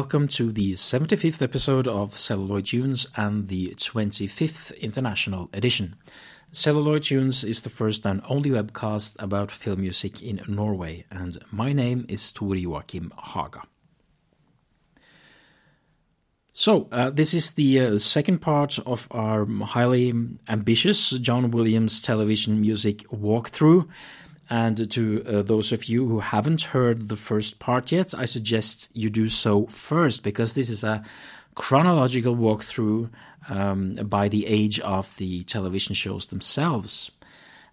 welcome to the 75th episode of Celluloid Tunes and the 25th International Edition. Celluloid Tunes is the first and only webcast about film music in Norway, and my name is Tor Joachim Haga. So, uh, this is the uh, second part of our highly ambitious John Williams television music walkthrough. And to uh, those of you who haven't heard the first part yet, I suggest you do so first because this is a chronological walkthrough um, by the age of the television shows themselves.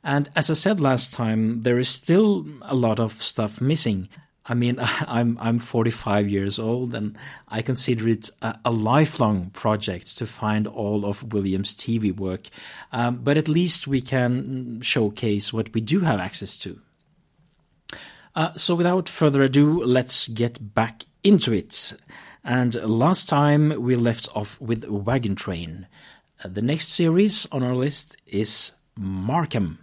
And as I said last time, there is still a lot of stuff missing. I mean, I'm I'm 45 years old, and I consider it a, a lifelong project to find all of Williams' TV work. Um, but at least we can showcase what we do have access to. Uh, so, without further ado, let's get back into it. And last time we left off with Wagon Train. Uh, the next series on our list is Markham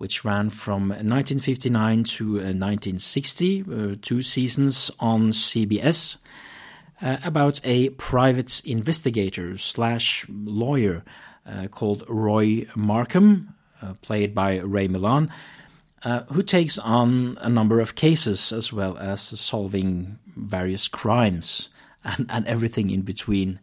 which ran from 1959 to 1960, uh, uh, two seasons on CBS, uh, about a private investigator slash lawyer called Roy Markham, played by Ray Milland, uh, who takes on a number of cases as well as solving various crimes and, and everything in between.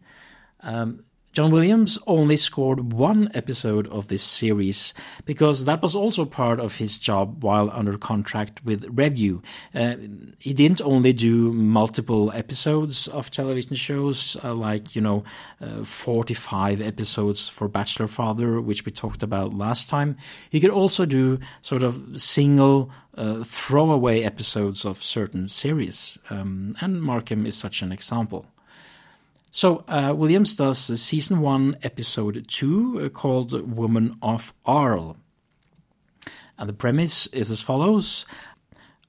Um, John Williams only scored one episode of this series because that was also part of his job while under contract with Revue. Uh, he didn't only do multiple episodes of television shows, uh, like, you know, uh, 45 episodes for Bachelor Father, which we talked about last time. He could also do sort of single uh, throwaway episodes of certain series, um, and Markham is such an example. So uh, Williams does season one, episode two, uh, called "Woman of Arles," and the premise is as follows: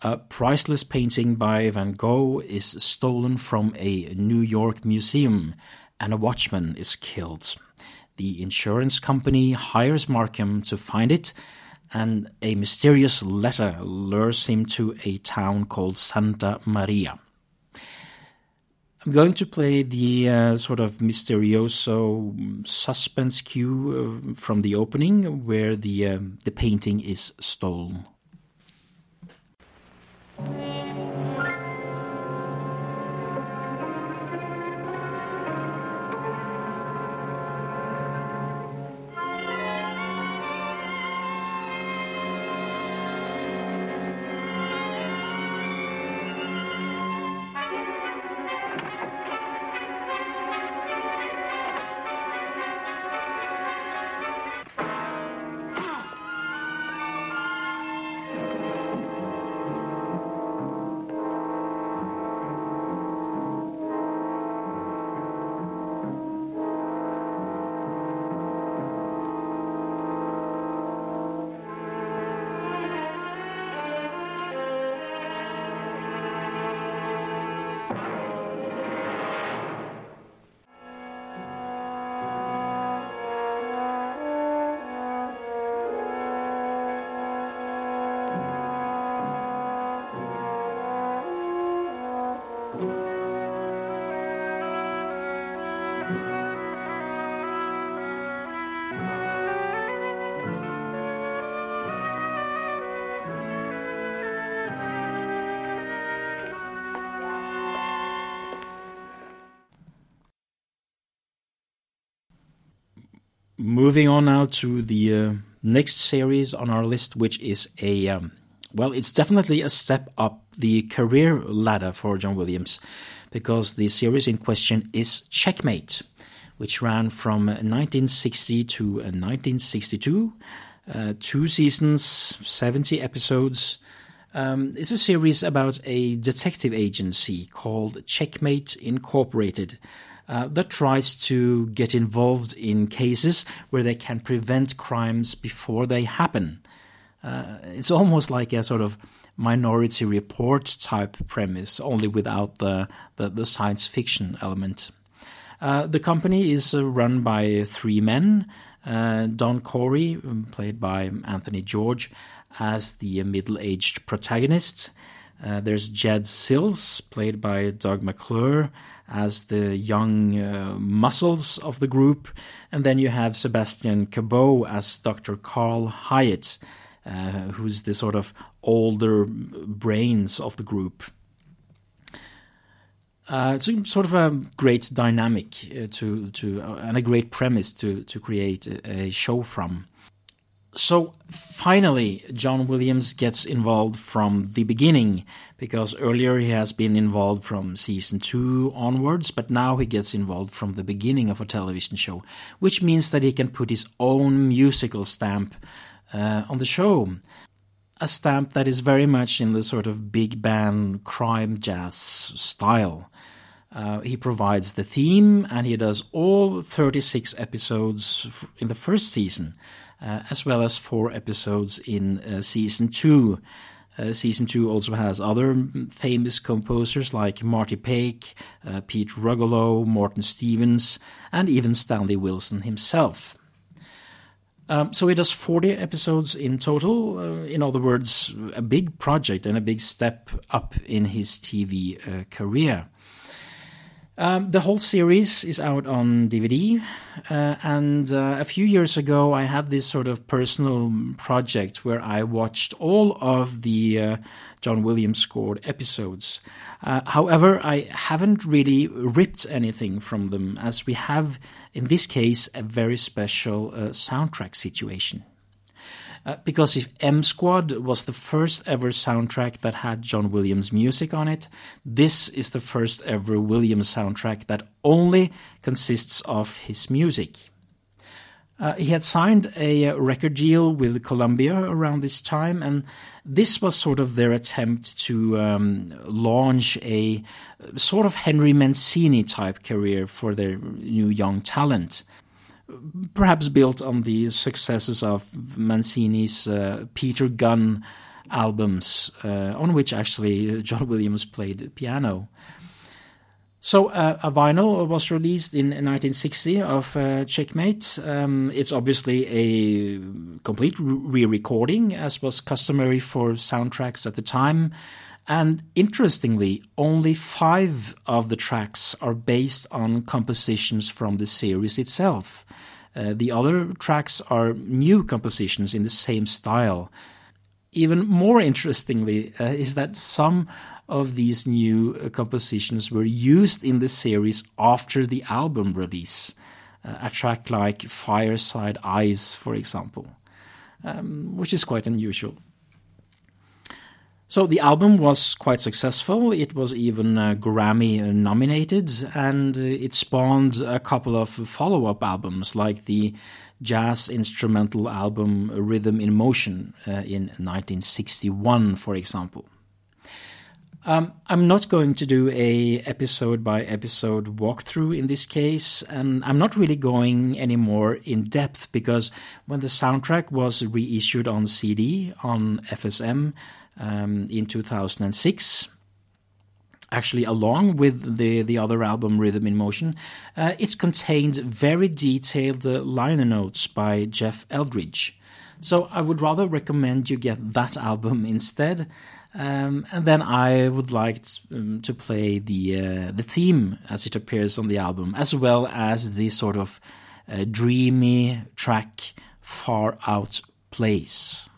A priceless painting by Van Gogh is stolen from a New York museum, and a watchman is killed. The insurance company hires Markham to find it, and a mysterious letter lures him to a town called Santa Maria. I'm going to play the uh, sort of mysterioso suspense cue uh, from the opening, where the uh, the painting is stolen. Moving on now to the uh, next series on our list, which is a um, well, it's definitely a step up the career ladder for John Williams, because the series in question is Checkmate, which ran from 1960 to 1962, uh, two seasons, 70 episodes. Um, it's a series about a detective agency called Checkmate Incorporated uh, that tries to get involved in cases where they can prevent crimes before they happen. Uh, it's almost like a sort of minority report type premise, only without the, the, the science fiction element. Uh, the company is uh, run by three men. Uh, Don Corey, um, played by Anthony George, as the middle aged protagonist. Uh, there's Jed Sills, played by Doug McClure, as the young uh, muscles of the group. And then you have Sebastian Cabot as Dr. Carl Hyatt, uh, who's the sort of older brains of the group. Uh, it's a, sort of a great dynamic uh, to to and a great premise to to create a, a, show from. So finally, John Williams gets involved from the beginning because earlier he has been involved from season two onwards, but now he gets involved from the beginning of a television show, which means that he can put his own musical stamp uh, on the show a stamp that is very much in the sort of big band crime jazz style. Uh, he provides the theme and he does all 36 episodes in the first season, as well as four episodes in uh, season two. Uh, season two also has other famous composers like Marty Paich, uh, Pete Rugolo, Morton Stevens, and even Stanley Wilson himself. Um, so he does 40 episodes in total. Uh, in other words, a big project and a big step up in his TV uh, career. Um, the whole series is out on DVD, uh, and uh, a few years ago, I had this sort of personal project where I watched all of the uh, John Williams scored episodes. Uh, however, I haven't really ripped anything from them, as we have, in this case, a very special uh, soundtrack situation. Uh, because if M Squad was the first ever soundtrack that had John Williams music on it, this is the first ever Williams soundtrack that only consists of his music. Uh, he had signed a uh, record deal with Columbia around this time, and this was sort of their attempt to um, launch a sort of Henry Mancini type career for their new young talent perhaps built on the successes of Mancini's uh, Peter Gunn albums, uh, on which actually John Williams played piano. So uh, a vinyl was released in 1960 of uh, Checkmate. Um, it's obviously a complete re-recording, as was customary for soundtracks at the time. And interestingly, only five of the tracks are based on compositions from the series itself. Uh, the other tracks are new compositions in the same style. Even more interestingly, uh, is that some of these new uh, compositions were used in the series after the album release. Uh, a track like Fireside Eyes, for example, um, which is quite unusual. So the album was quite successful. It was even uh, Grammy nominated, and uh, it spawned a couple of follow up albums, like the jazz instrumental album Rhythm in Motion uh, in 1961, for example. Um, I'm not going to do a episode by episode walkthrough in this case, and I'm not really going any more in depth because when the soundtrack was reissued on CD on FSM, um, in 2006 actually along with the the other album Rhythm in Motion, uh, it's contained very detailed uh, liner notes by Jeff Eldridge. So I would rather recommend you get that album instead. Um, and then I would like um, to play the uh, the theme as it appears on the album, as well as the sort of uh, dreamy track "Far Out Place."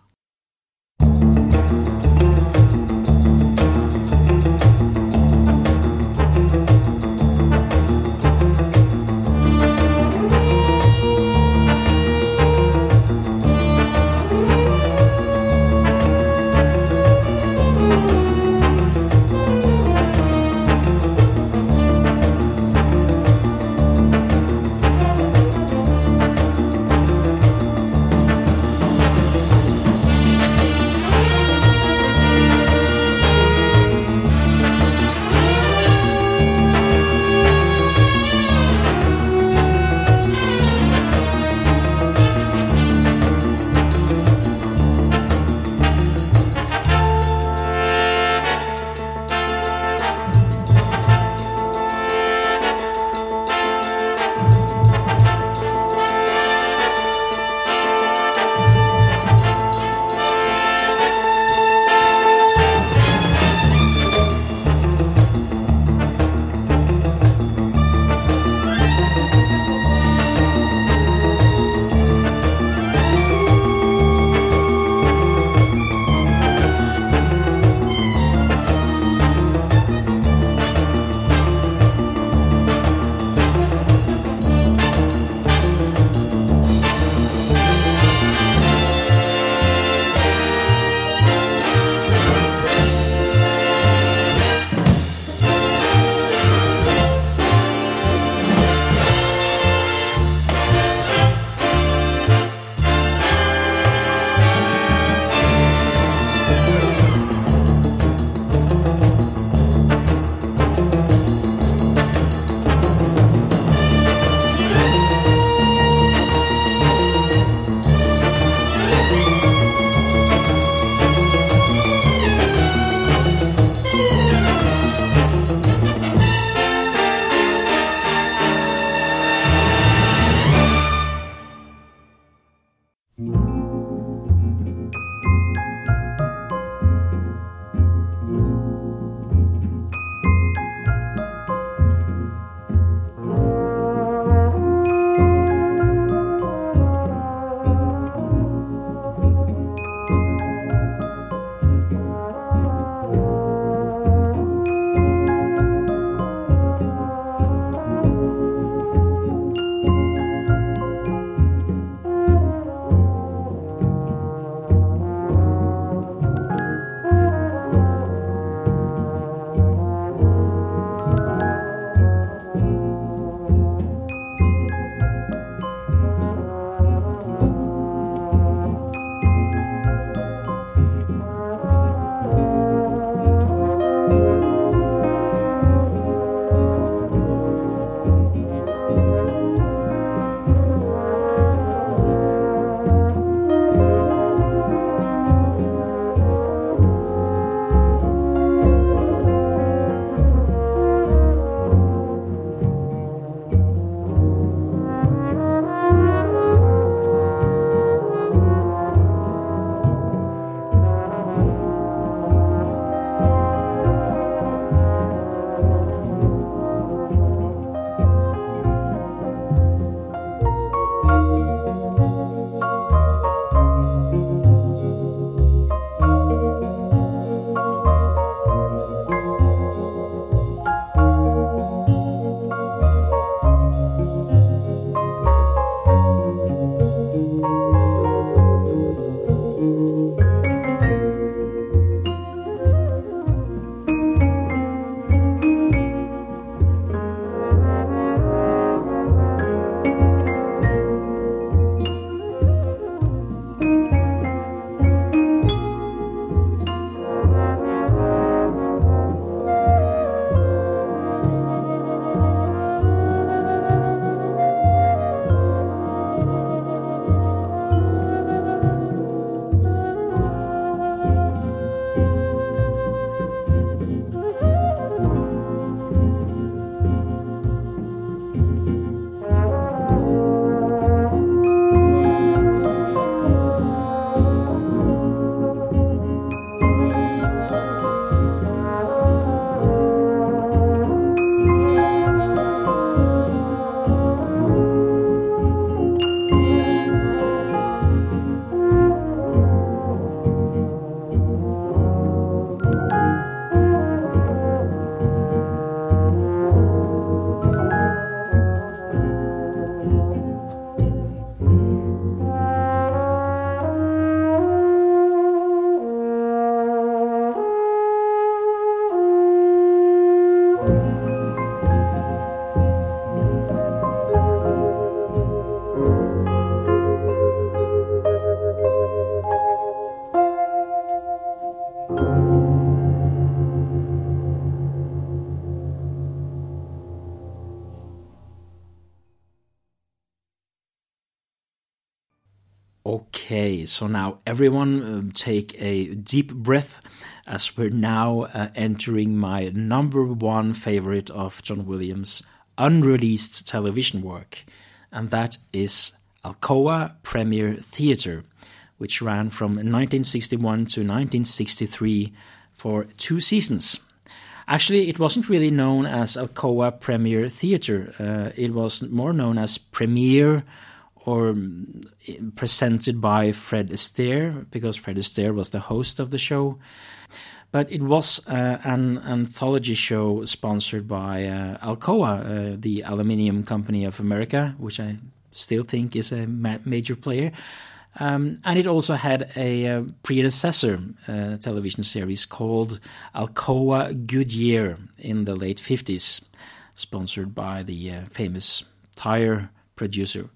So now everyone um, take a deep breath as we're now uh, entering my number one favorite of John Williams' unreleased television work, and that is Alcoa Premiere Theatre, which ran from 1961 to 1963 for two seasons. Actually, it wasn't really known as Alcoa Premiere Theatre, uh, it was more known as Premiere or mm, presented by Fred Astaire, because Fred Astaire was the host of the show. But it was uh, an anthology show sponsored by uh, Alcoa, uh, the aluminium company of America, which I still think is a ma- major player. Um, and it also had a uh, predecessor uh, television series called Alcoa Goodyear in the late 50s, sponsored by the uh, famous tire producer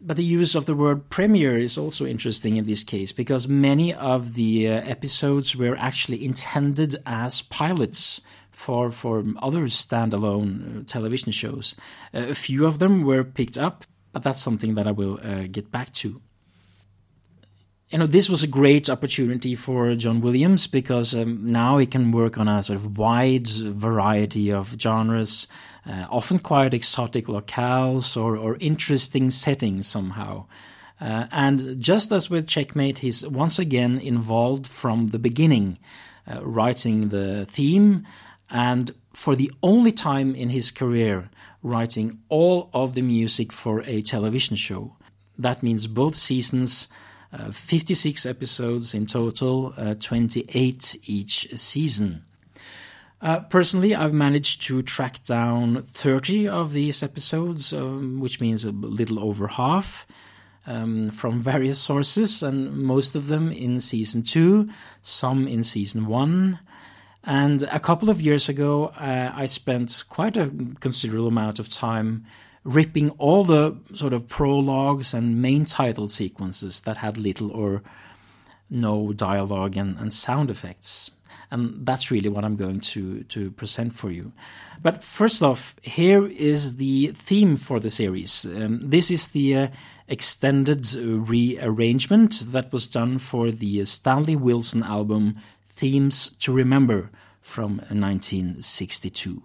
but the use of the word premiere is also interesting in this case because many of the uh, episodes were actually intended as pilots for for other standalone uh, television shows. Uh, a few of them were picked up, but that's something that I will uh, get back to you know, this was a great opportunity for John Williams because um, now he can work on a sort of wide variety of genres, uh, often quite exotic locales or, or interesting settings somehow. Uh, and just as with Checkmate, he's once again involved from the beginning, uh, writing the theme, and for the only time in his career, writing all of the music for a television show. That means both seasons uh, 56 episodes in total, uh, 28 each season. Uh, personally, I've managed to track down 30 of these episodes, um, which means a little over half, um, from various sources, and most of them in season two, some in season one. And a couple of years ago, uh, I spent quite a considerable amount of time ripping all the sort of prologues and main title sequences that had little or no dialogue and, and sound effects. And that's really what I'm going to, to present for you. But first off, here is the theme for the series. Um, this is the uh, extended rearrangement that was done for the Stanley Wilson album Themes to Remember from 1962.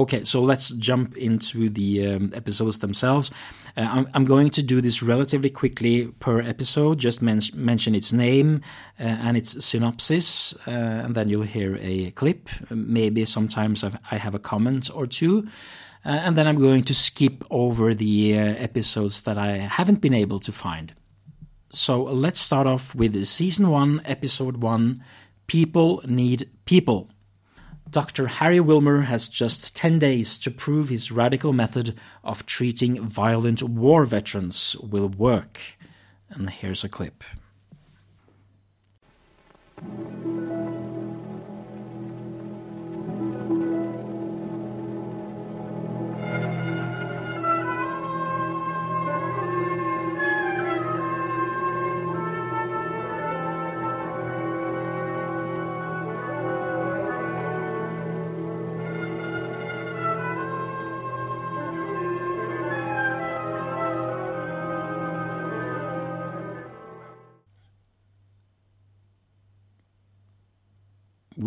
Okay, so let's jump into the um, episodes themselves. Uh, I'm, I'm, going to do this relatively quickly per episode, just men- mention its name uh, and its synopsis, uh, and then you'll hear a clip. Maybe sometimes I've, I have a comment or two. Uh, and then I'm going to skip over the uh, episodes that I haven't been able to find. So let's start off with season 1, episode 1 People Need People. Dr. Harry Wilmer has just 10 days to prove his radical method of treating violent war veterans will work. And here's a clip.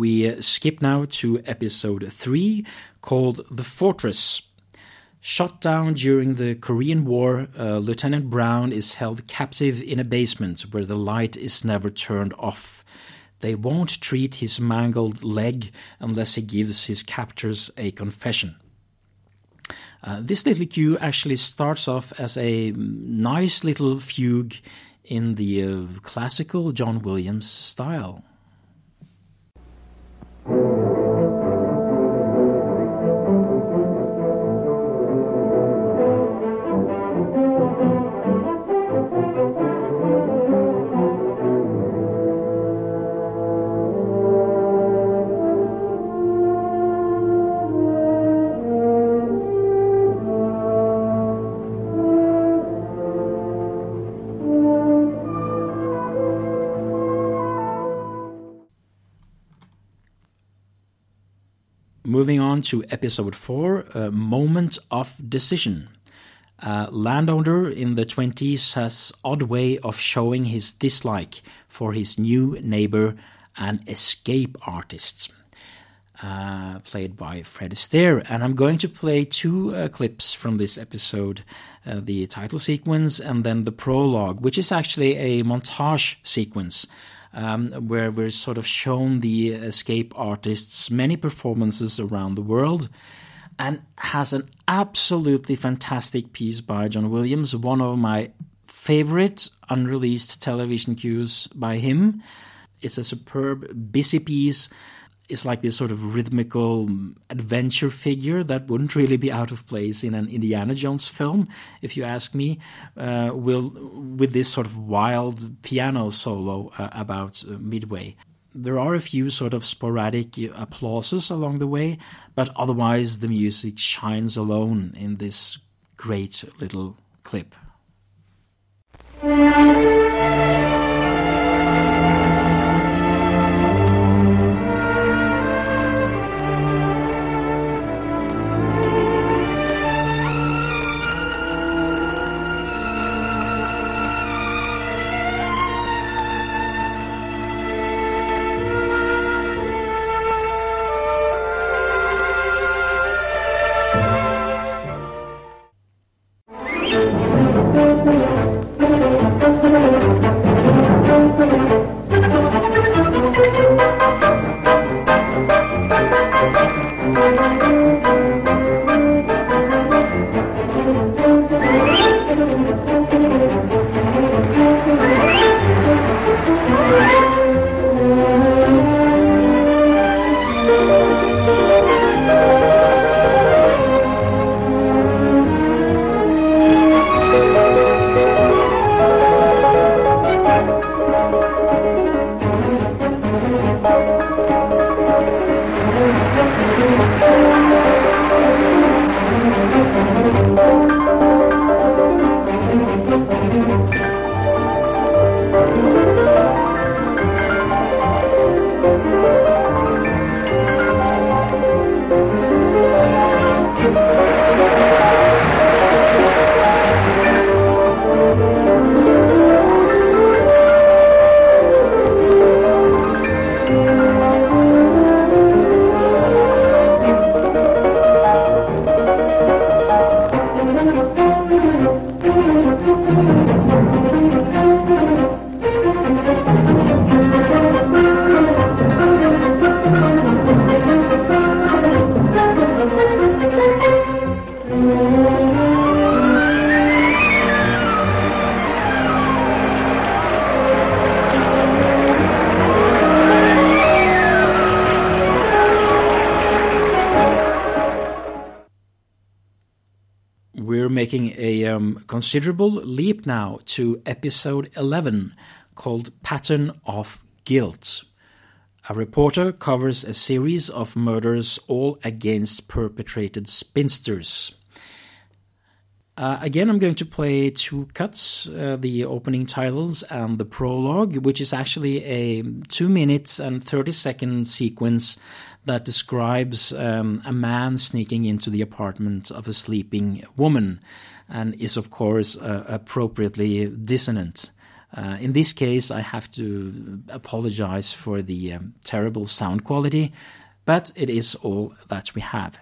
We skip now to episode 3 called The Fortress. Shot down during the Korean War, uh, Lieutenant Brown is held captive in a basement where the light is never turned off. They won't treat his mangled leg unless he gives his captors a confession. Uh, this little cue actually starts off as a nice little fugue in the uh, classical John Williams style. To episode 4 a Moment of Decision. Landowner in the 20s has odd way of showing his dislike for his new neighbor, an escape artist. Uh, played by Fred Astaire. And I'm going to play two uh, clips from this episode uh, the title sequence and then the prologue, which is actually a montage sequence um, where we're sort of shown the escape artists' many performances around the world, and has an absolutely fantastic piece by John Williams, one of my favorite unreleased television cues by him. It's a superb, busy piece is like this sort of rhythmical adventure figure that wouldn't really be out of place in an Indiana Jones film, if you ask me. Uh, will with this sort of wild piano solo uh, about uh, midway. There are a few sort of sporadic applauses along the way, but otherwise the music shines alone in this great little clip. Um, considerable leap now to episode 11 called Pattern of Guilt. A reporter covers a series of murders all against perpetrated spinsters. Uh, again, I'm going to play two cuts uh, the opening titles and the prologue, which is actually a two minutes and 30 second sequence that describes um, a man sneaking into the apartment of a sleeping woman and is, of course, uh, appropriately dissonant. Uh, in this case, I have to apologize for the um, terrible sound quality, but it is all that we have.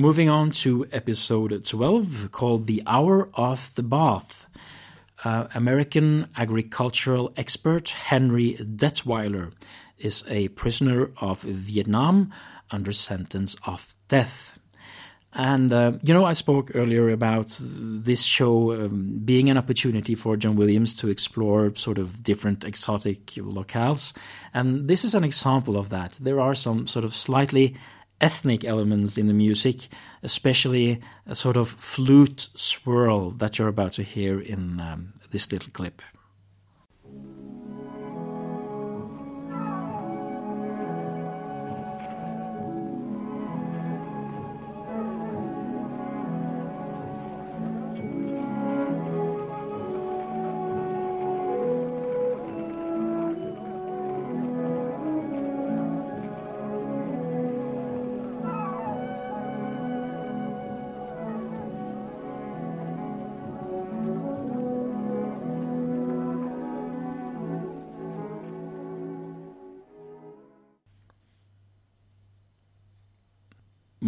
Moving on to episode 12 called The Hour of the Bath. Uh, American agricultural expert Henry Detweiler is a prisoner of Vietnam under sentence of death. And, uh, you know, I spoke earlier about this show um, being an opportunity for John Williams to explore sort of different exotic locales. And this is an example of that. There are some sort of slightly ethnic elements in the music, especially a sort of flute swirl that you're about to hear in um, this little clip.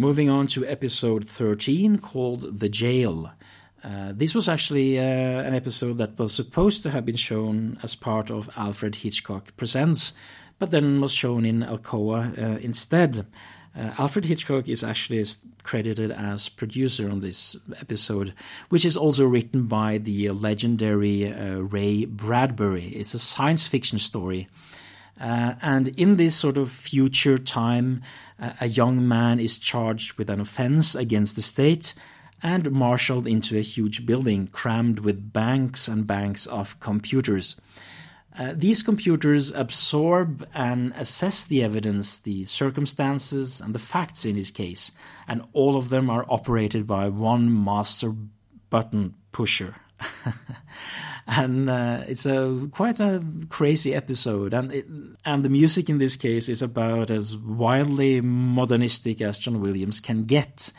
Moving on to episode 13 called The Jail. Uh, this was actually uh, an episode that was supposed to have been shown as part of Alfred Hitchcock Presents, but then was shown in Alcoa uh, instead. Uh, Alfred Hitchcock is actually credited as producer on this episode, which is also written by the legendary uh, Ray Bradbury. It's a science fiction story. Uh, and in this sort of future time, a young man is charged with an offense against the state and marshaled into a huge building crammed with banks and banks of computers. Uh, these computers absorb and assess the evidence, the circumstances, and the facts in his case, and all of them are operated by one master button pusher. and uh, it's a quite a crazy episode, and it, and the music in this case is about as wildly modernistic as John Williams can get.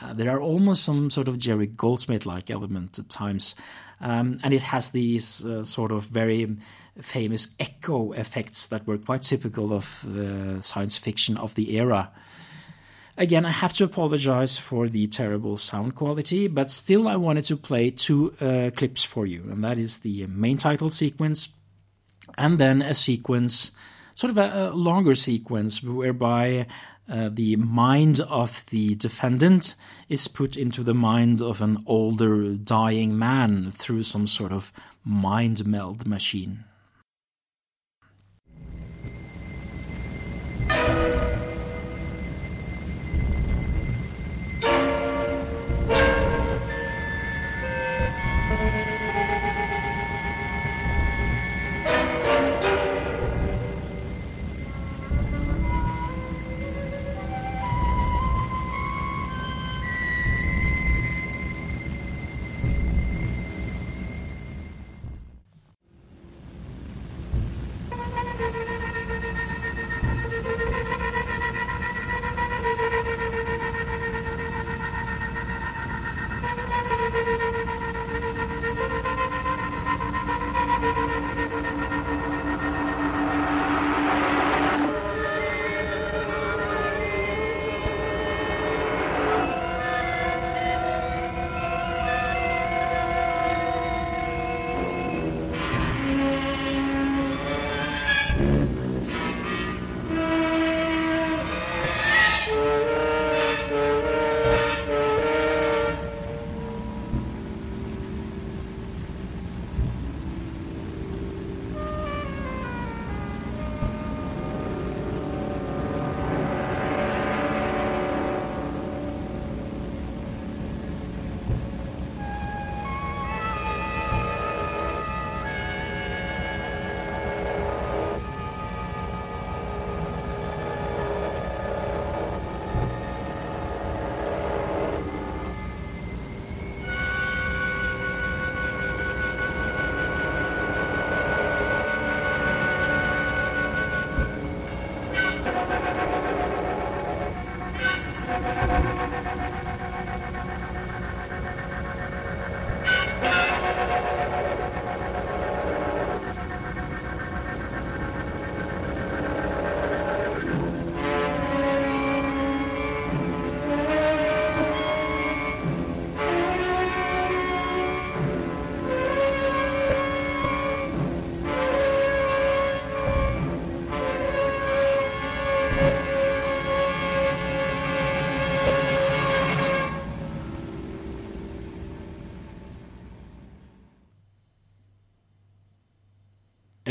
Uh, there are almost some sort of Jerry Goldsmith like element at times. Um, and it has these uh, sort of very famous echo effects that were quite typical of uh, science fiction of the era. Again, I have to apologize for the terrible sound quality, but still, I wanted to play two uh, clips for you, and that is the main title sequence and then a sequence, sort of a, a longer sequence, whereby uh, the mind of the defendant is put into the mind of an older dying man through some sort of mind meld machine.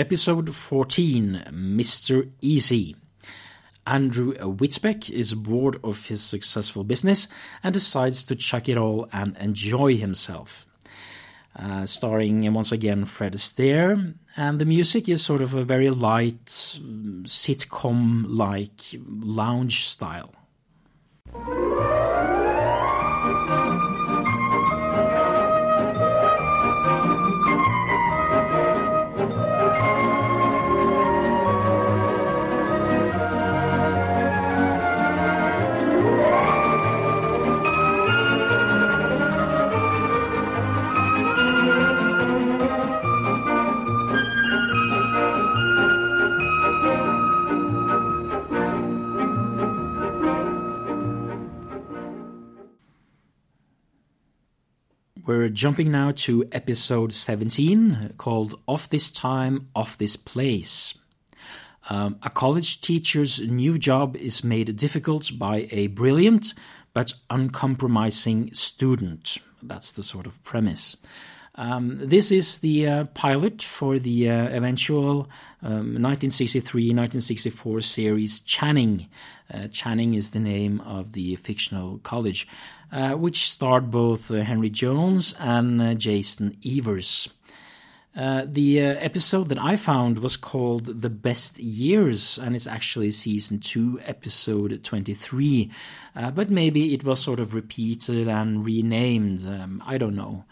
Episode 14 Mr. Easy. Andrew Whitbeck is bored of his successful business and decides to chuck it all and enjoy himself. Uh, starring once again Fred Astaire, and the music is sort of a very light, sitcom like lounge style. Jumping now to episode 17 called Off This Time, Off This Place. Um, a college teacher's new job is made difficult by a brilliant but uncompromising student. That's the sort of premise. Um, this is the uh, pilot for the uh, eventual um, 1963-1964 series Channing. Uh, Channing is the name of the fictional college, which starred both uh, Henry Jones and uh, Jason Evers. Uh, the uh, episode that I found was called The Best Years, and it's actually season 2, episode 23. Uh, but maybe it was sort of repeated and renamed. Um, I don't know.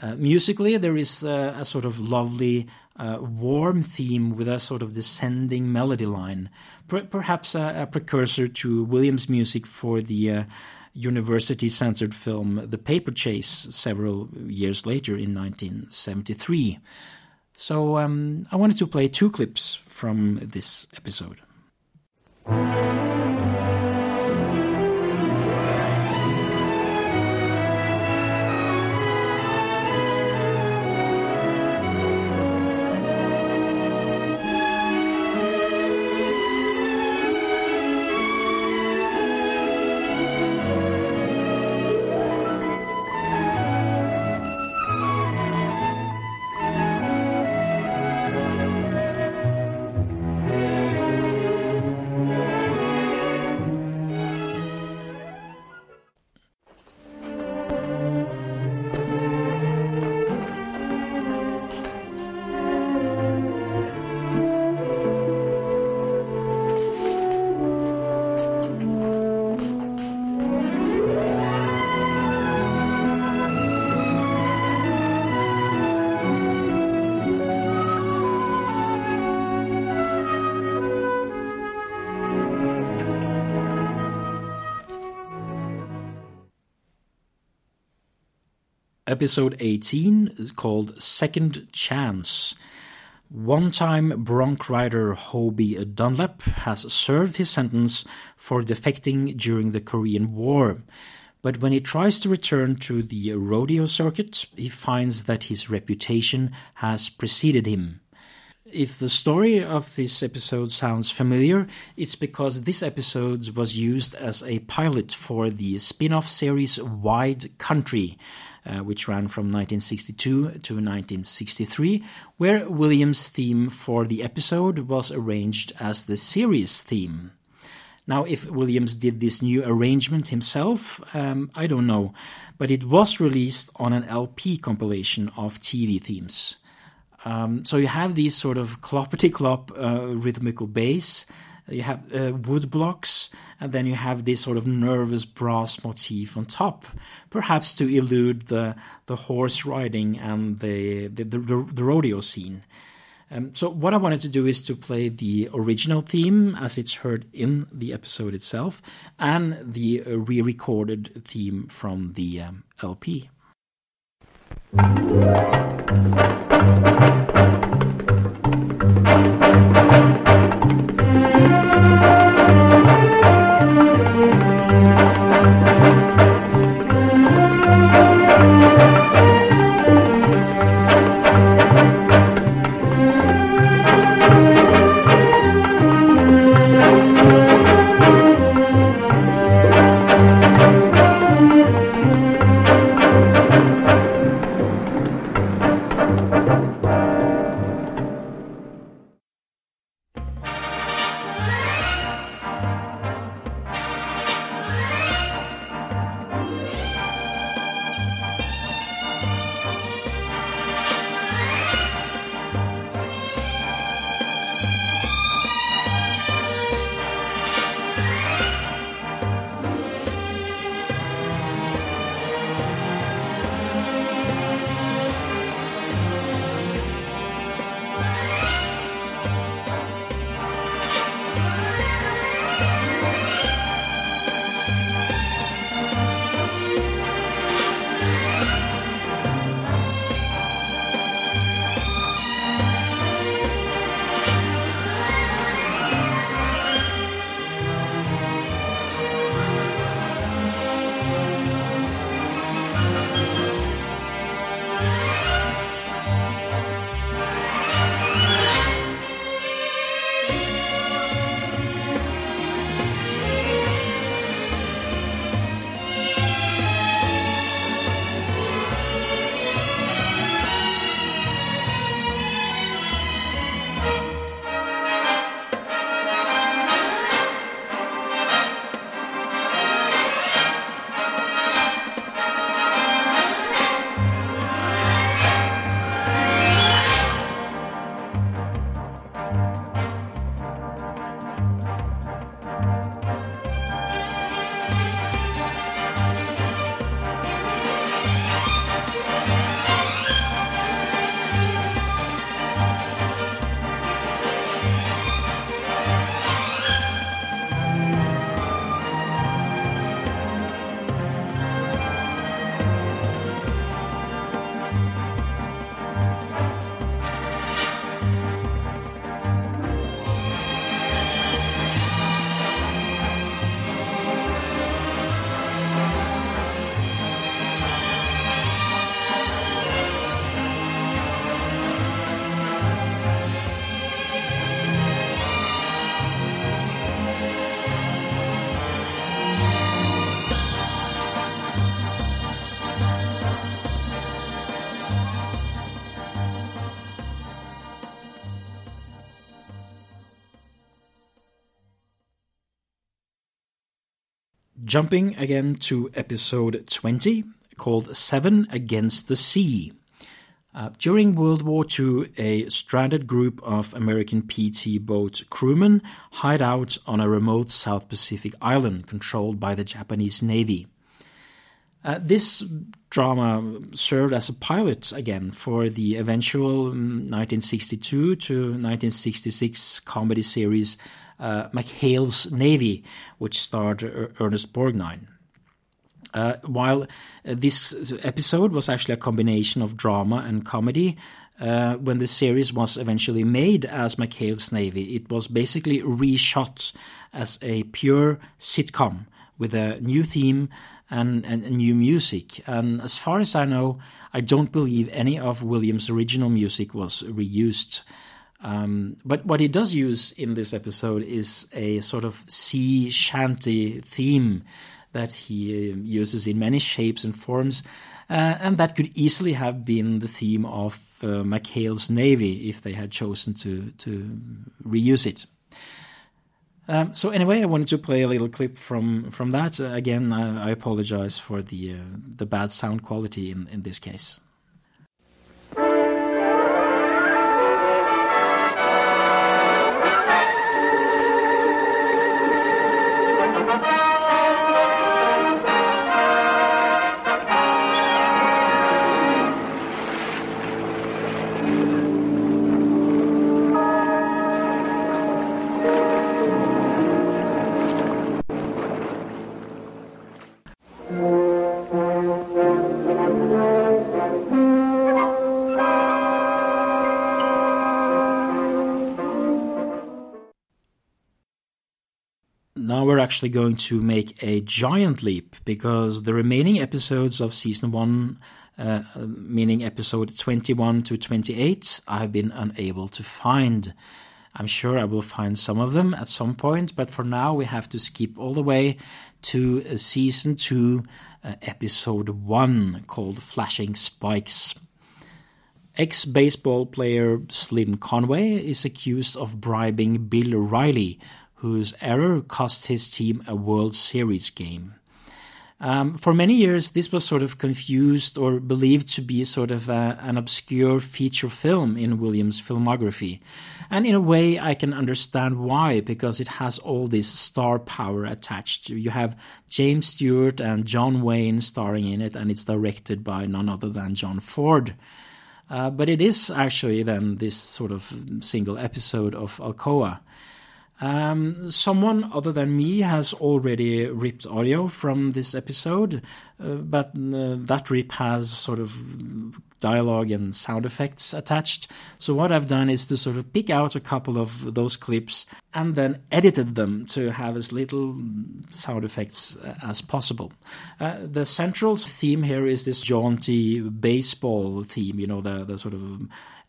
Uh, musically, there is uh, a sort of lovely, uh, warm theme with a sort of descending melody line, per- perhaps a, a, precursor to Williams' music for the uh, university centered film The Paper Chase several years later in 1973. So um, I wanted to play two clips from this episode. Episode 18 is called Second Chance. One time bronc rider Hobie Dunlap has served his sentence for defecting during the Korean War. But when he tries to return to the rodeo circuit, he finds that his reputation has preceded him. If the story of this episode sounds familiar, it's because this episode was used as a pilot for the spin off series Wide Country, uh, which ran from 1962 to 1963, where Williams' theme for the episode was arranged as the series theme. Now, if Williams did this new arrangement himself, um, I don't know, but it was released on an LP compilation of TV themes. Um, so you have these sort of cloppity clop uh, rhythmical bass you have uh, wood blocks, and then you have this sort of nervous brass motif on top, perhaps to elude the the horse riding and the the, the, the rodeo scene. Um, so what I wanted to do is to play the original theme as it's heard in the episode itself, and the uh, re-recorded theme from the um, LP. Thank you. Jumping again to episode 20 called Seven Against the Sea. Uh, during World War II, a stranded group of American PT boat crewmen hide out on a remote South Pacific island controlled by the Japanese Navy. Uh, this drama served as a pilot again for the eventual 1962 um, to 1966 comedy series McHale's Navy, which starred Ernest Borgnine. Uh, while uh, this episode was actually a combination of drama and comedy, uh, when the series was eventually made as McHale's Navy, it was basically reshot as a pure sitcom with a new theme and, and, new music. And as far as I know, I don't believe any of Williams' original music was reused. Um, but what he does use in this episode is a sort of sea shanty theme that he uh, uses in many shapes and forms. Uh, and that could easily have been the theme of uh, McHale's Navy if they had chosen to, to reuse it. Um, so anyway, I wanted to play a little clip from from that. Uh, again, I, I, apologize for the uh, the bad sound quality in, in this case. Actually going to make a giant leap because the remaining episodes of season one, uh, meaning episode 21 to 28, I've been unable to find. I'm sure I will find some of them at some point, but for now we have to skip all the way to uh, season two, uh, episode one, called Flashing Spikes. Ex baseball player Slim Conway is accused of bribing Bill Riley, whose error cost his team a World Series game. Um, for many years, this was sort of confused or believed to be sort of a, an obscure feature film in Williams' filmography. And in a way, I can understand why, because it has all this star power attached. You have James Stewart and John Wayne starring in it, and it's directed by none other than John Ford. Uh, but it is actually then this sort of single episode of Alcoa. Um, someone other than me has already ripped audio from this episode, uh, but uh, that rip has sort of dialogue and sound effects attached. So what I've done is to sort of pick out a couple of those clips and then edited them to have as little sound effects uh, as possible. Uh, the central theme here is this jaunty baseball theme, you know, the, the sort of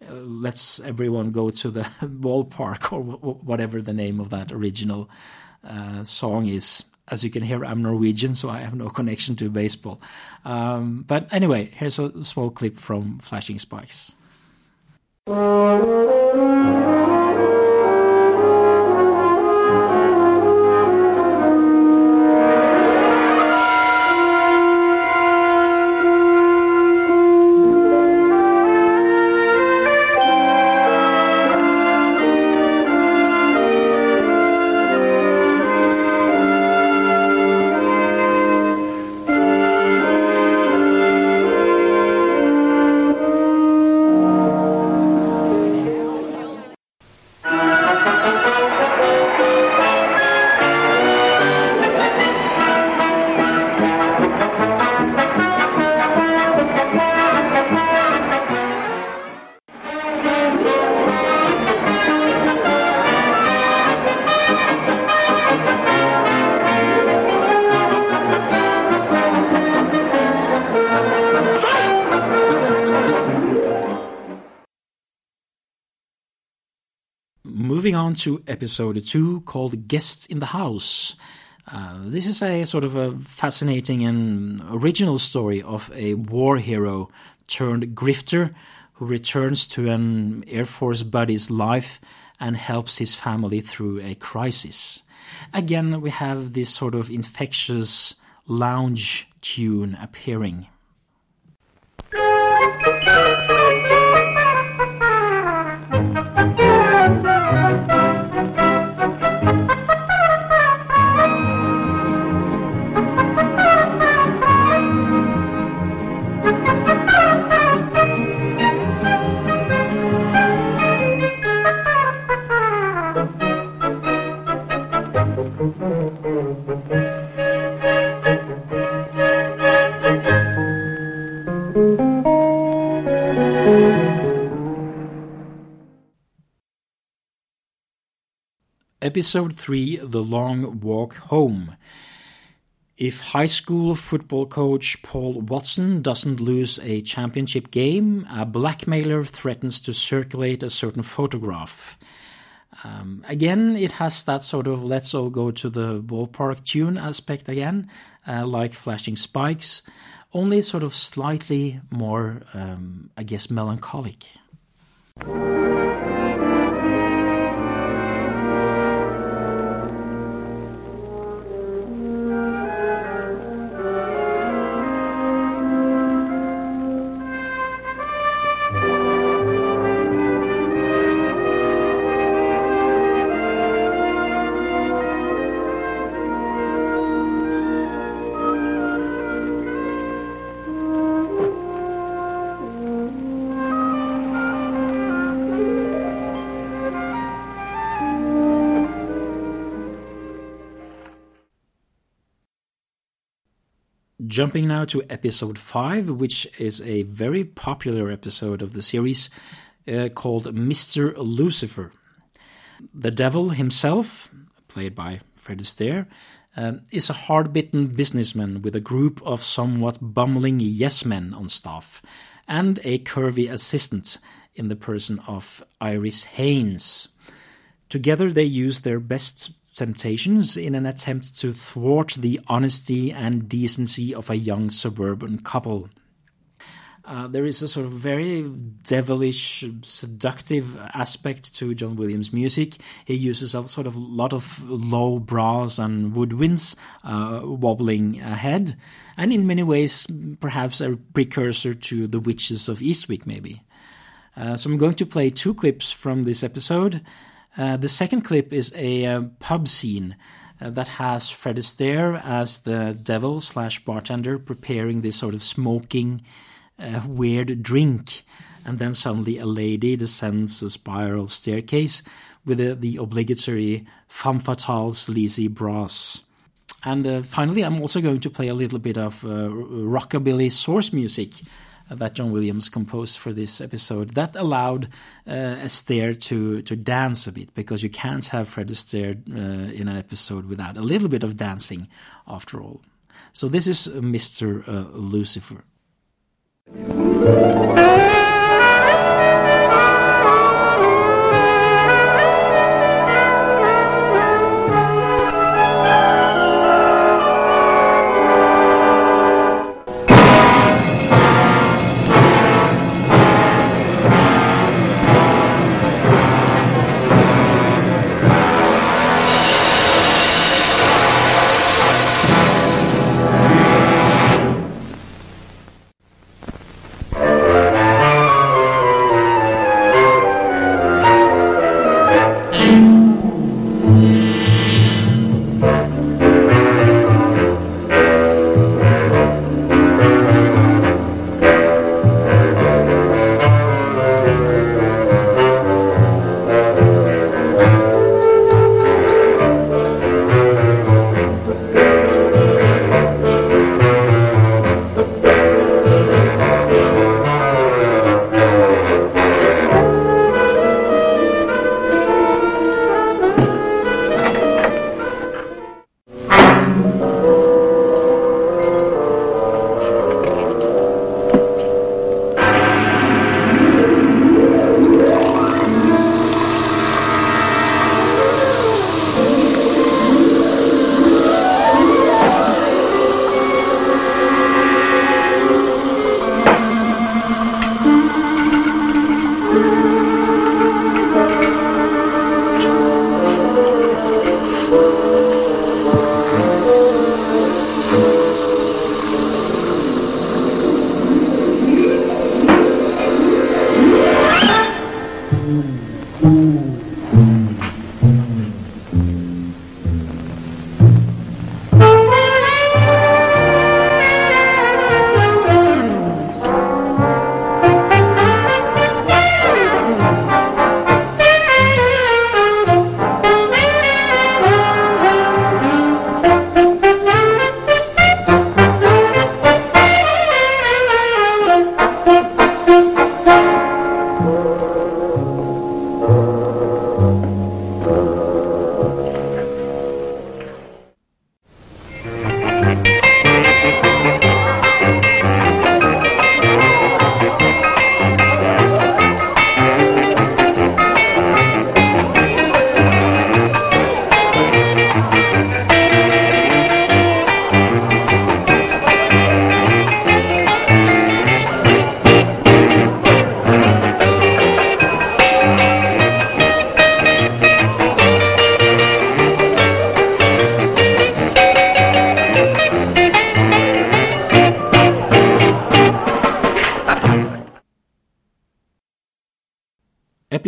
uh, let's everyone go to the ballpark or whatever the name of that original uh, song is. As you can hear, I'm Norwegian, so I have no connection to baseball. Um, but anyway, here's a small clip from Flashing Spikes. To episode two called Guests in the House. Uh, this is a sort of a fascinating and original story of a war hero turned grifter who returns to an Air Force buddy's life and helps his family through a crisis. Again, we have this sort of infectious lounge tune appearing. Episode 3 The Long Walk Home. If high school football coach Paul Watson doesn't lose a championship game, a blackmailer threatens to circulate a certain photograph. Um, again, it has that sort of let's all go to the ballpark tune aspect again, uh, like flashing spikes, only sort of slightly more, um, I guess, melancholic. Jumping now to episode 5, which is a very popular episode of the series uh, called Mr. Lucifer. The devil himself, played by Fred Astaire, um, is a hard bitten businessman with a group of somewhat bumbling yes men on staff and a curvy assistant in the person of Iris Haynes. Together, they use their best temptations in an attempt to thwart the honesty and decency of a young suburban couple. Uh, there is a sort of very devilish, seductive aspect to John Williams' music. He uses a sort of lot of low brass and woodwinds uh, wobbling ahead, and in many ways, perhaps a precursor to the Witches of Eastwick, maybe. Uh, so I'm going to play two clips from this episode. Uh, the second clip is a uh, pub scene uh, that has Fred Astaire as the devil slash bartender preparing this sort of smoking uh, weird drink. And then suddenly a lady descends a spiral staircase with the, the obligatory femme fatale sleazy brass. And uh, finally, I'm also going to play a little bit of rockabilly source music that John Williams composed for this episode that allowed uh, Astaire to to dance a bit because you can't have Fred Astaire uh, in an episode without a little bit of dancing, after all. So this is Mr. Uh, Lucifer.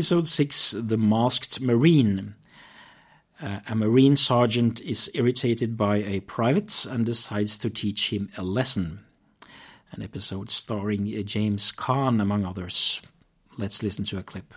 Episode 6 The Masked Marine. Uh, a Marine sergeant is irritated by a private and decides to teach him a lesson. An episode starring James Caan, among others. Let's listen to a clip.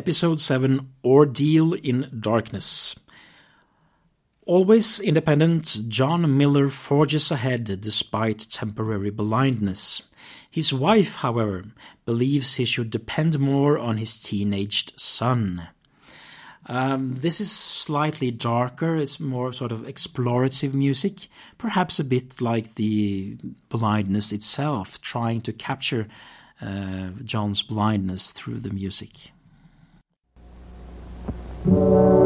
Episode 7 Ordeal in Darkness. Always independent, John Miller forges ahead despite temporary blindness. His wife, however, believes he should depend more on his teenaged son. Um, this is slightly darker, it's more sort of explorative music, perhaps a bit like the blindness itself, trying to capture uh, John's blindness through the music. Thank you.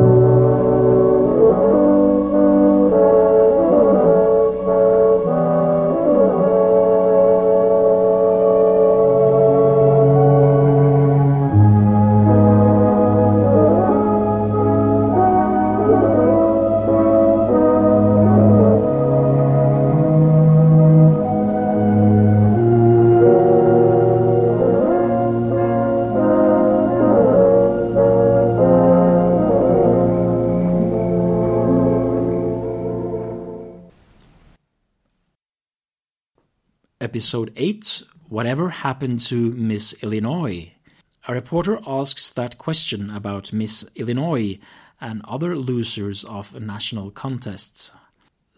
Episode 8 Whatever Happened to Miss Illinois? A reporter asks that question about Miss Illinois and other losers of national contests.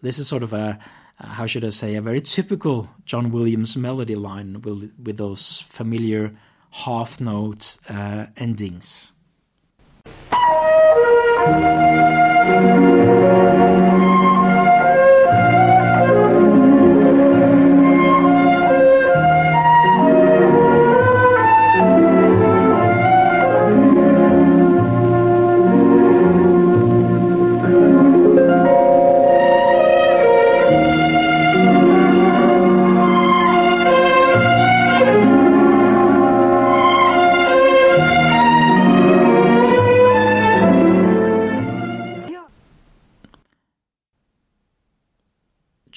This is sort of a, how should I say, a very typical John Williams melody line with, with those familiar half note uh, endings.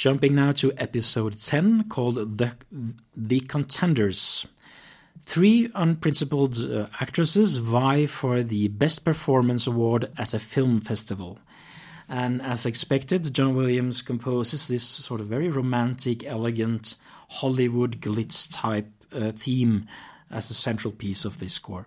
Jumping now to episode 10 called The, the Contenders. Three unprincipled uh, actresses vie for the Best Performance Award at a film festival. And as expected, John Williams composes this sort of very romantic, elegant, Hollywood glitz type uh, theme as the central piece of this score.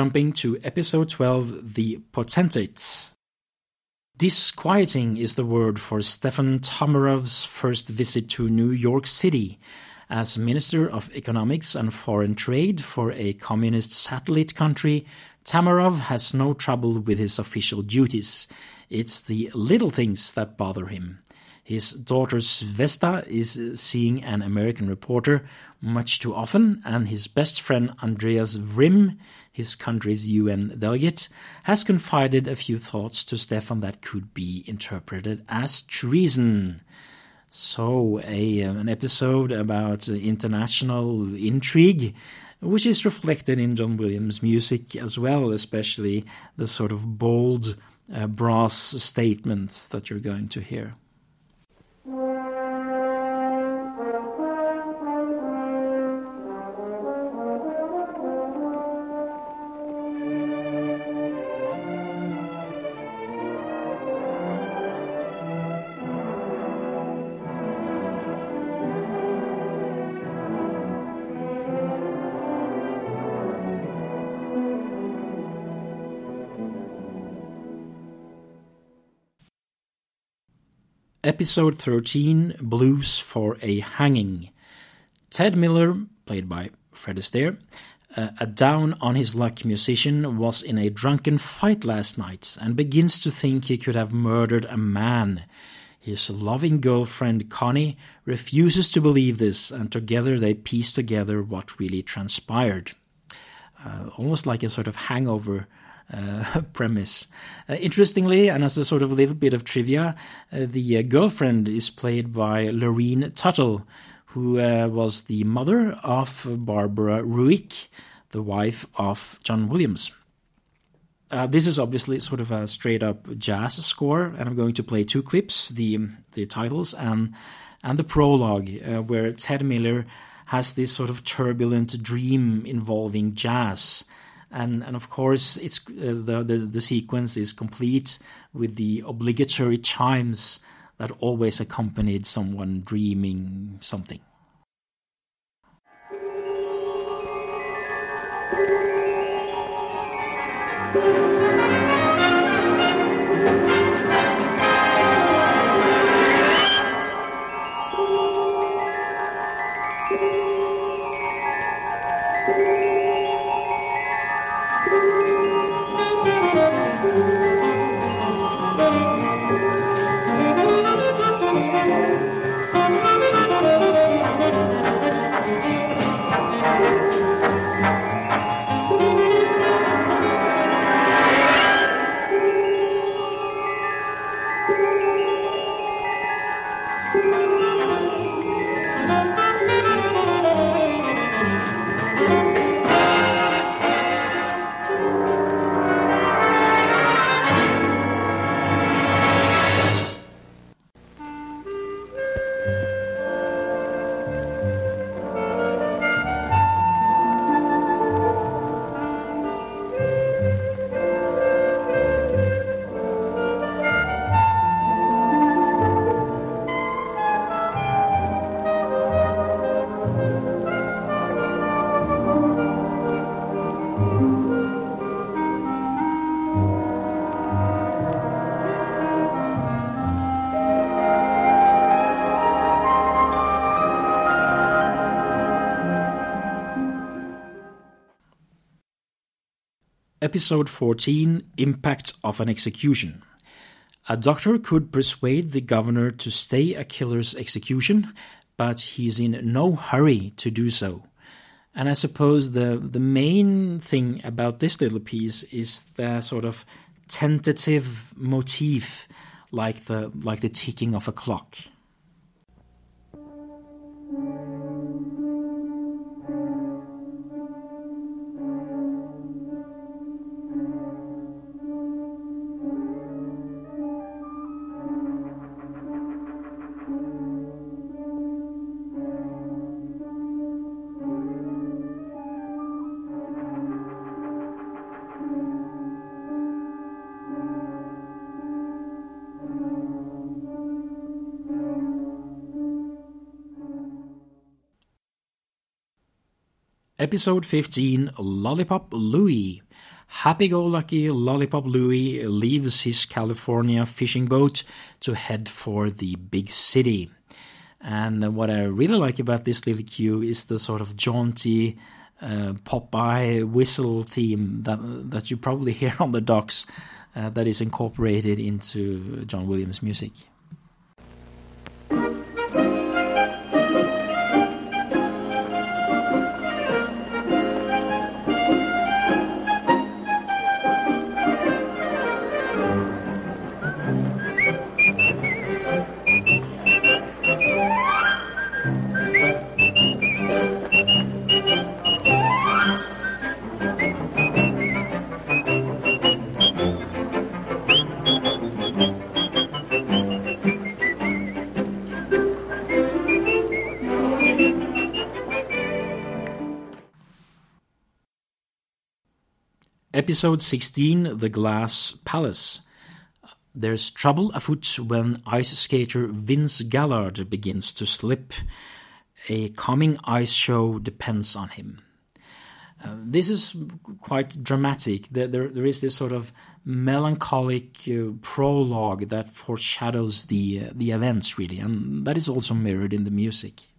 Jumping to episode 12 The Potentates. Disquieting is the word for Stefan Tomarov's first visit to New York City. As Minister of Economics and Foreign Trade for a communist satellite country, Tamarov has no trouble with his official duties. It's the little things that bother him. His daughter Svesta is seeing an American reporter much too often, and his best friend Andreas Vrim, his country's UN delegate, has confided a few thoughts to Stefan that could be interpreted as treason. So, a, an episode about international intrigue which is reflected in John Williams' music as well, especially the sort of bold uh, brass statements that you're going to hear. Episode 13 Blues for a Hanging. Ted Miller, played by Fred Astaire, uh, a down on his luck musician, was in a drunken fight last night and begins to think he could have murdered a man. His loving girlfriend Connie refuses to believe this, and together they piece together what really transpired. Uh, almost like a sort of hangover uh, premise. Uh, interestingly, and as a sort of little bit of trivia, uh, the uh, girlfriend is played by Lurene Tuttle, who uh, was the mother of Barbara Ruick, the wife of John Williams. Uh, this is obviously sort of a straight up jazz score, and I'm going to play two clips: the the titles and and the prologue, where Ted Miller has this sort of turbulent dream involving jazz and and of course it's uh, the, the the sequence is complete with the obligatory chimes that always accompanied someone dreaming something. Episode 14 Impact of an Execution. A doctor could persuade the governor to stay a killer's execution, but he's in no hurry to do so. And I suppose the, the main thing about this little piece is the sort of tentative motif, like the, like the ticking of a clock. Episode 15 Lollipop Louie. Happy go lucky Lollipop Louie leaves his California fishing boat to head for the big city. And what I really like about this little cue is the sort of jaunty uh, Popeye whistle theme that, that you probably hear on the docks uh, that is incorporated into John Williams' music. Episode 16 The Glass Palace. There's trouble afoot when ice skater Vince Gallard begins to slip. A coming ice show depends on him. Uh, this is quite dramatic. There, there, there is this sort of melancholic uh, prologue that foreshadows the uh, the events, really, and that is also mirrored in the music.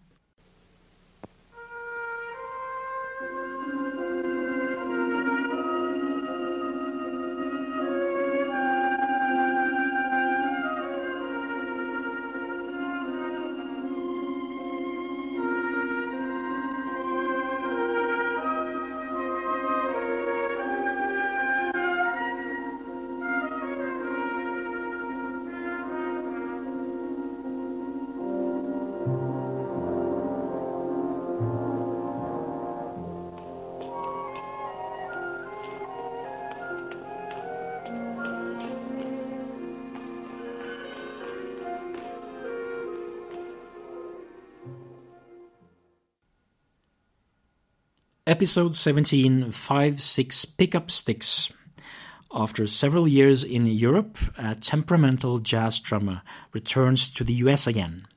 Episode 17 5 6 Pickup Sticks. After several years in Europe, a temperamental jazz drummer returns to the US again.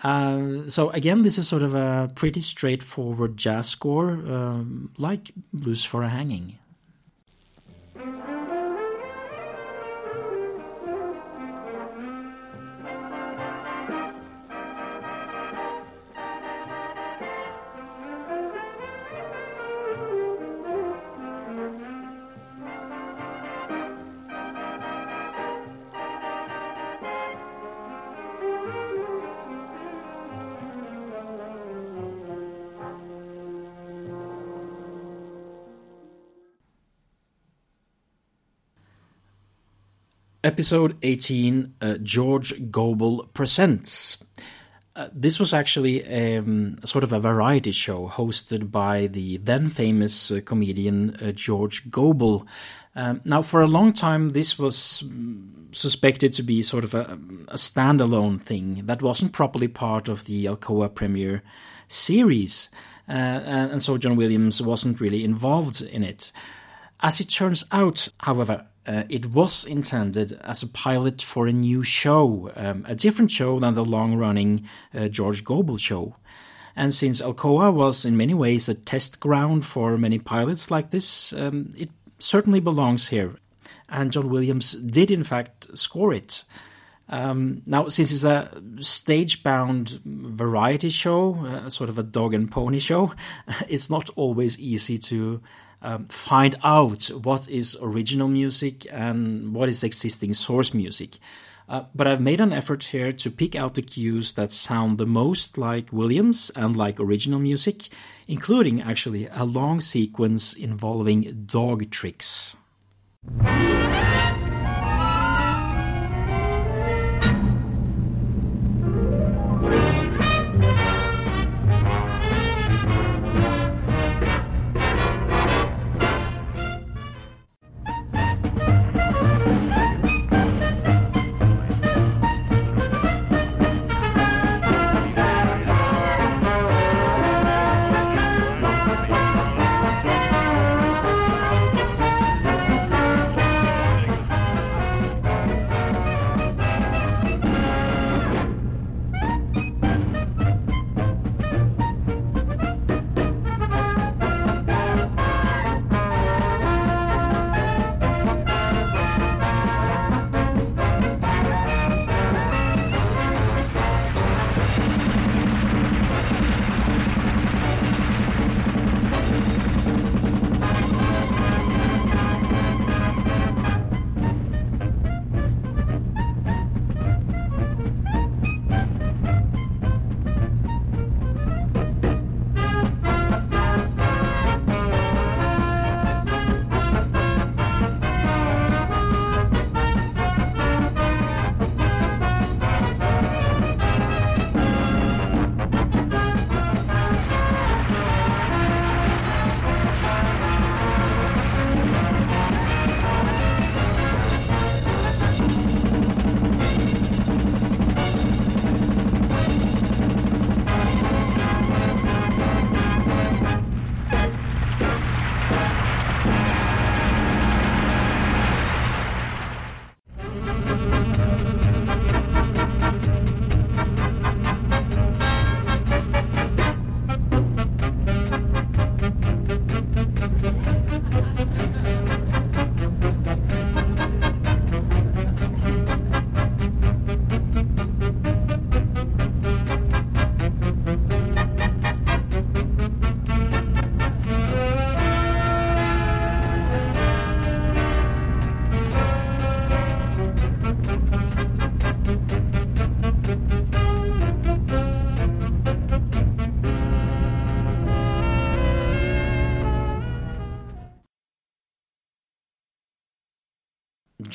Uh, so, again, this is sort of a pretty straightforward jazz score, um, like Blues for a Hanging. Episode 18 uh, George Gobel Presents. Uh, this was actually um, sort of a variety show hosted by the then famous uh, comedian uh, George Gobel. Um, now, for a long time, this was mm, suspected to be sort of a, a, standalone thing that wasn't properly part of the Alcoa premiere series. Uh, and so John Williams wasn't really involved in it. As it turns out, however, uh, it was intended as a pilot for a new show, um, a different show than the long running uh, George Gobel show. And since Alcoa was in many ways a test ground for many pilots like this, um, it certainly belongs here. And John Williams did, in fact, score it. Um, now, since it's a stage bound variety show, uh, sort of a dog and pony show, it's not always easy to um, find out what is original music and what is existing source music. Uh, but I've made an effort here to pick out the cues that sound the most like Williams and like original music, including actually a long sequence involving dog tricks.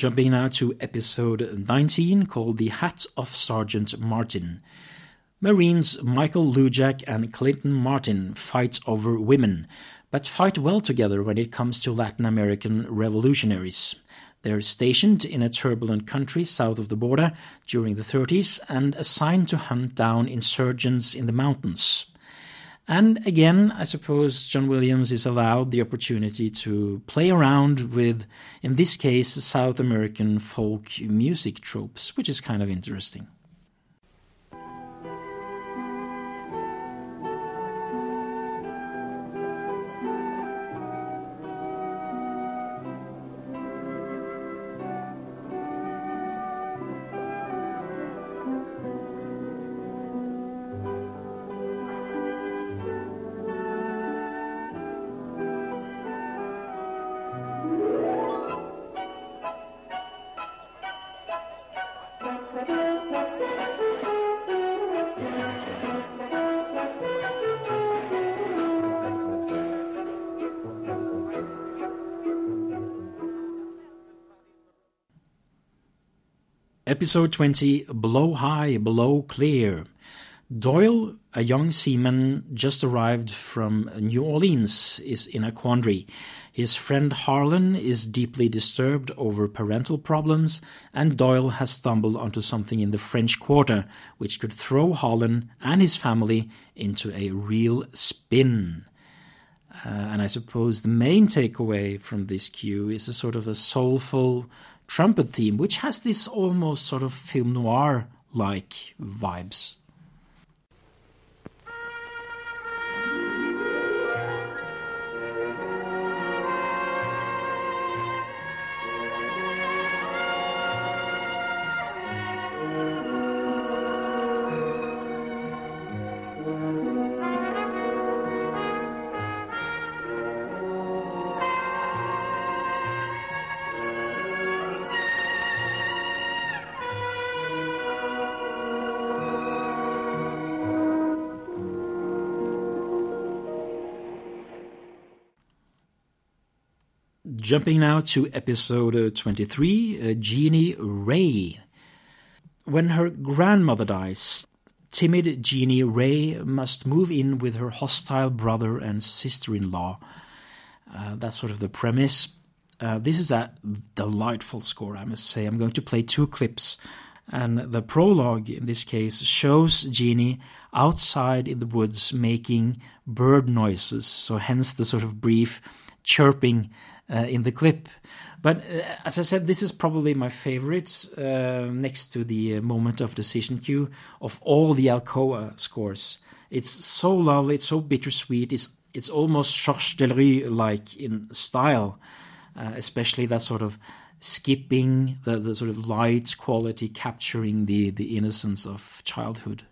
Jumping now to episode 19 called The Hat of Sergeant Martin. Marines Michael Lujack and Clinton Martin fight over women, but fight well together when it comes to Latin American revolutionaries. They're stationed in a turbulent country south of the border during the 30s and assigned to hunt down insurgents in the mountains. And again, I suppose John Williams is allowed the opportunity to play around with, in this case, South American folk music tropes, which is kind of interesting. Episode 20 Blow High, Blow Clear. Doyle, a young seaman just arrived from New Orleans, is in a quandary. His friend Harlan is deeply disturbed over parental problems, and Doyle has stumbled onto something in the French Quarter which could throw Harlan and his family into a real spin. Uh, and I suppose the main takeaway from this cue is a sort of a soulful trumpet theme, which has this almost sort of film noir like vibes. Jumping now to episode uh, 23, uh, Jeannie Ray. When her grandmother dies, timid Jeannie Ray must move in with her hostile brother and sister in law. Uh, that's sort of the premise. Uh, this is a delightful score, I must say. I'm going to play two clips. And the prologue, in this case, shows Jeannie outside in the woods making bird noises. So, hence the sort of brief chirping uh, in the clip. But uh, as I said, this is probably my favorite uh, next to the uh, moment of decision cue of all the Alcoa scores. It's so lovely, it's so bittersweet, it's, it's almost Georges like in style, uh, especially that sort of skipping, the, the sort of light quality capturing the, the innocence of childhood.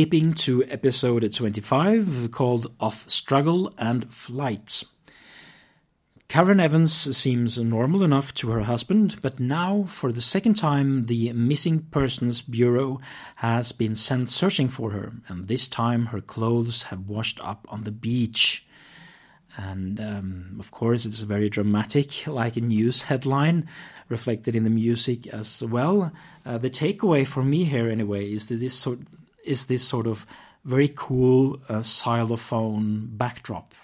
Leaping to episode 25 called Of Struggle and Flight. Karen Evans seems normal enough to her husband, but now, for the second time, the Missing Persons Bureau has been sent searching for her, and this time her clothes have washed up on the beach. And um, of course, it's a very dramatic, like a news headline, reflected in the music as well. Uh, the takeaway for me here, anyway, is that this sort is this sort of very cool uh, xylophone backdrop.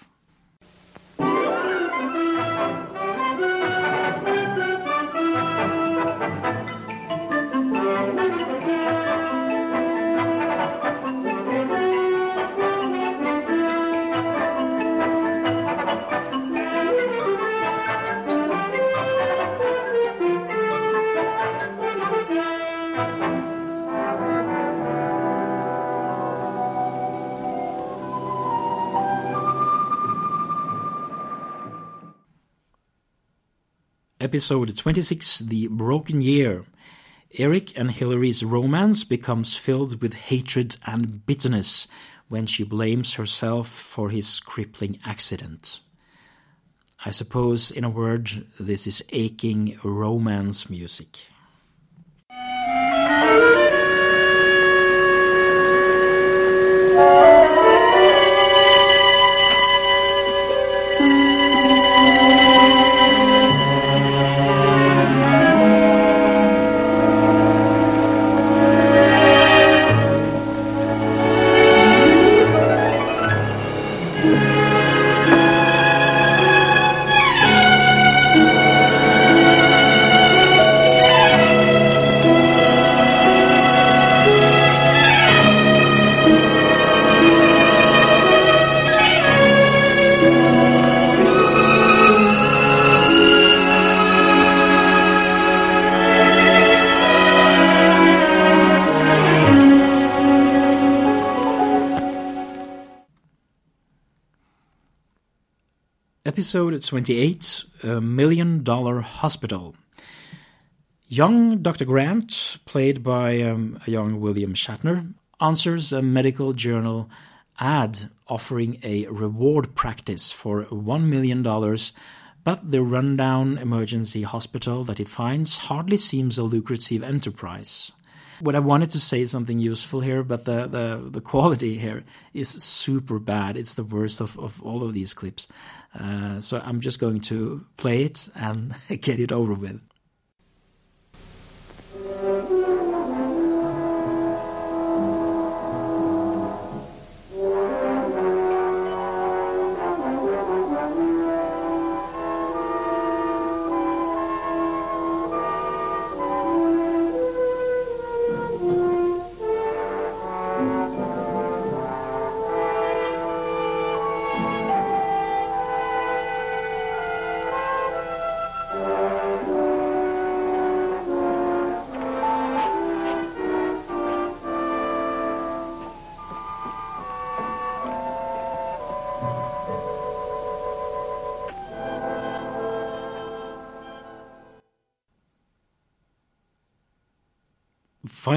Episode 26 The Broken Year. Eric and Hillary's romance becomes filled with hatred and bitterness when she blames herself for his crippling accident. I suppose, in a word, this is aching romance music. Episode 28 A Million Dollar Hospital. Young Dr. Grant, played by um, a young William Shatner, answers a medical journal ad offering a reward practice for $1 million, but the rundown emergency hospital that he finds hardly seems a lucrative enterprise. What I wanted to say something useful here, but the, the, the quality here is super bad. It's the worst of, of all of these clips. Uh, so I'm just going to play it and get it over with.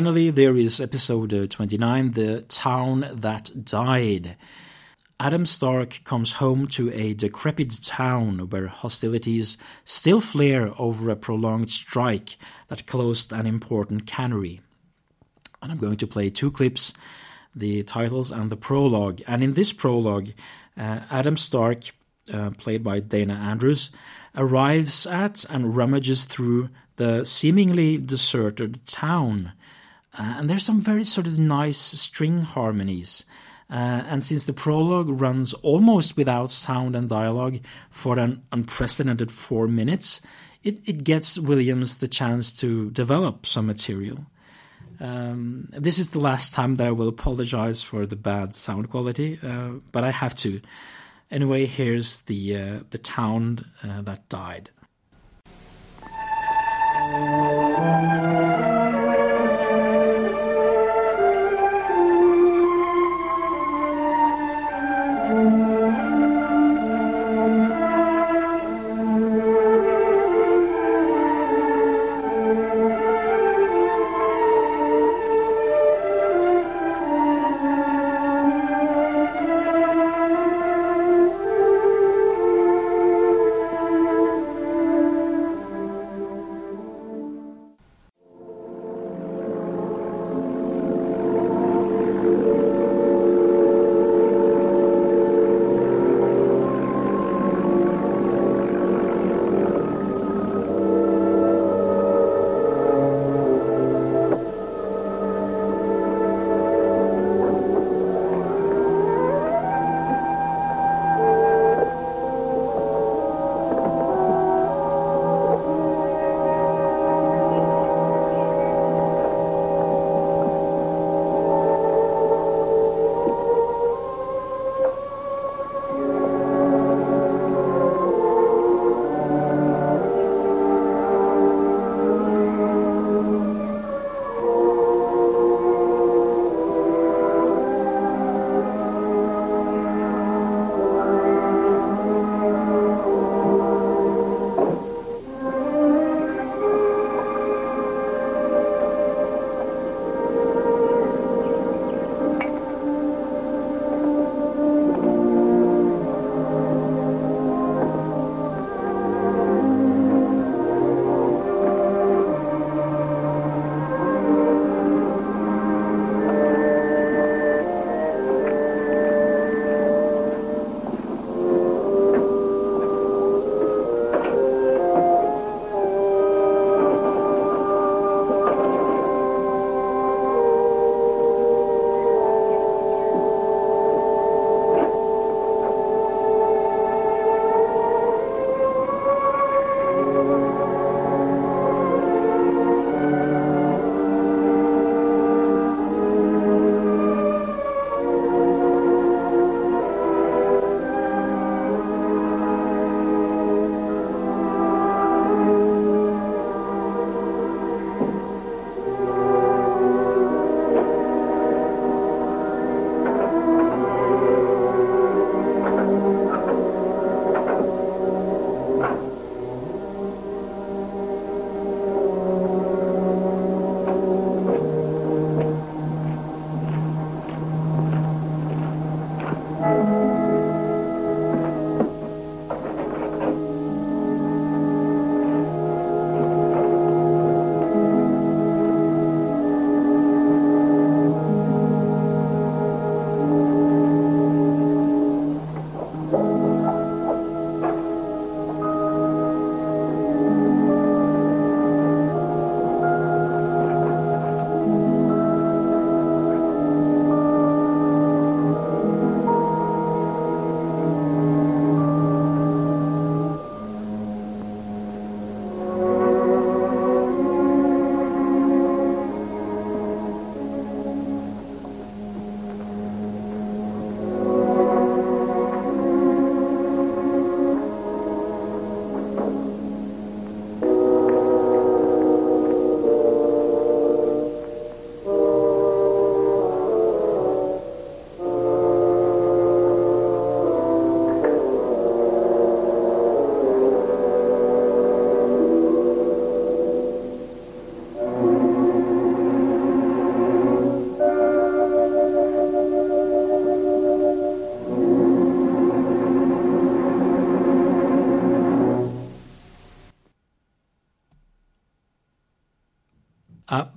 Finally, there is episode uh, 29 The Town That Died. Adam Stark comes home to a decrepit town where hostilities still flare over a prolonged strike that closed an important cannery. And I'm going to play two clips the titles and the prologue. And in this prologue, uh, Adam Stark, uh, played by Dana Andrews, arrives at and rummages through the seemingly deserted town uh, and there's some very sort of nice string harmonies. Uh, and since the prologue runs almost without sound and dialogue for an unprecedented four minutes, it, it gets Williams the chance to develop some material. Um, this is the last time that I will apologize for the bad sound quality, uh, but I have to. Anyway, here's the uh, the town uh, that died.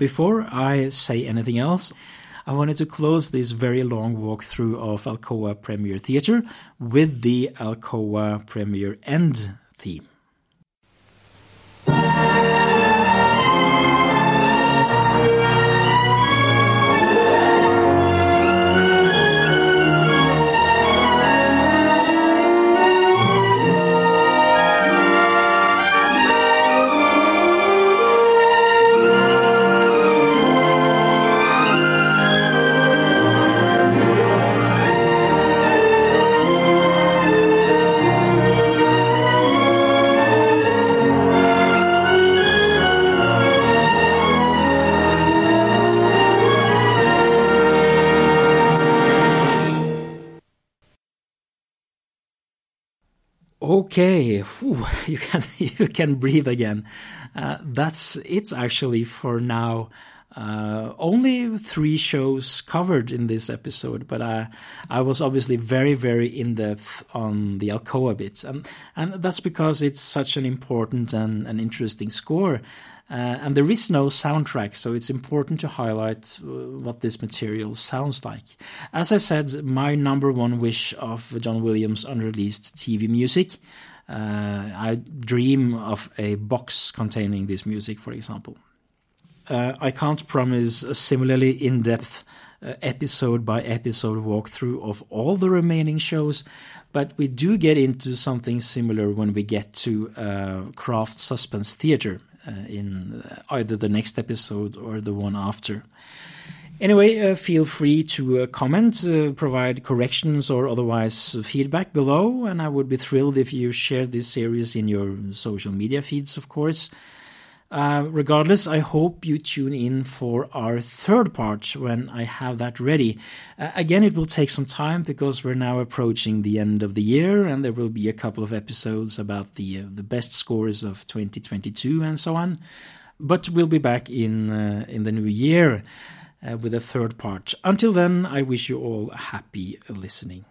Before I say anything else, I wanted to close this very long walkthrough of Alcoa Premiere Theatre with the Alcoa Premiere End theme. Okay, you can you can breathe again. Uh, that's it's actually for now. Uh, only three shows covered in this episode, but I, I was obviously very, very in depth on the Alcoa bits, and and that's because it's such an important and an interesting score. Uh, and there is no soundtrack, so it's important to highlight uh, what this material sounds like. As I said, my number one wish of John Williams' unreleased TV music. Uh, I dream of a box containing this music, for example. Uh, I can't promise a similarly in depth uh, episode by episode walkthrough of all the remaining shows, but we do get into something similar when we get to uh, Kraft Suspense Theater in either the next episode or the one after. Anyway, uh, feel free to uh, comment, uh, provide corrections or otherwise feedback below, and I would be thrilled if you share this series in your social media feeds, of course. Uh, regardless, I hope you tune in for our third part when I have that ready. Uh, again, it will take some time because we're now approaching the end of the year, and there will be a couple of episodes about the uh, the best scores of 2022 and so on. But we'll be back in uh, in the new year uh, with a third part. Until then, I wish you all happy listening.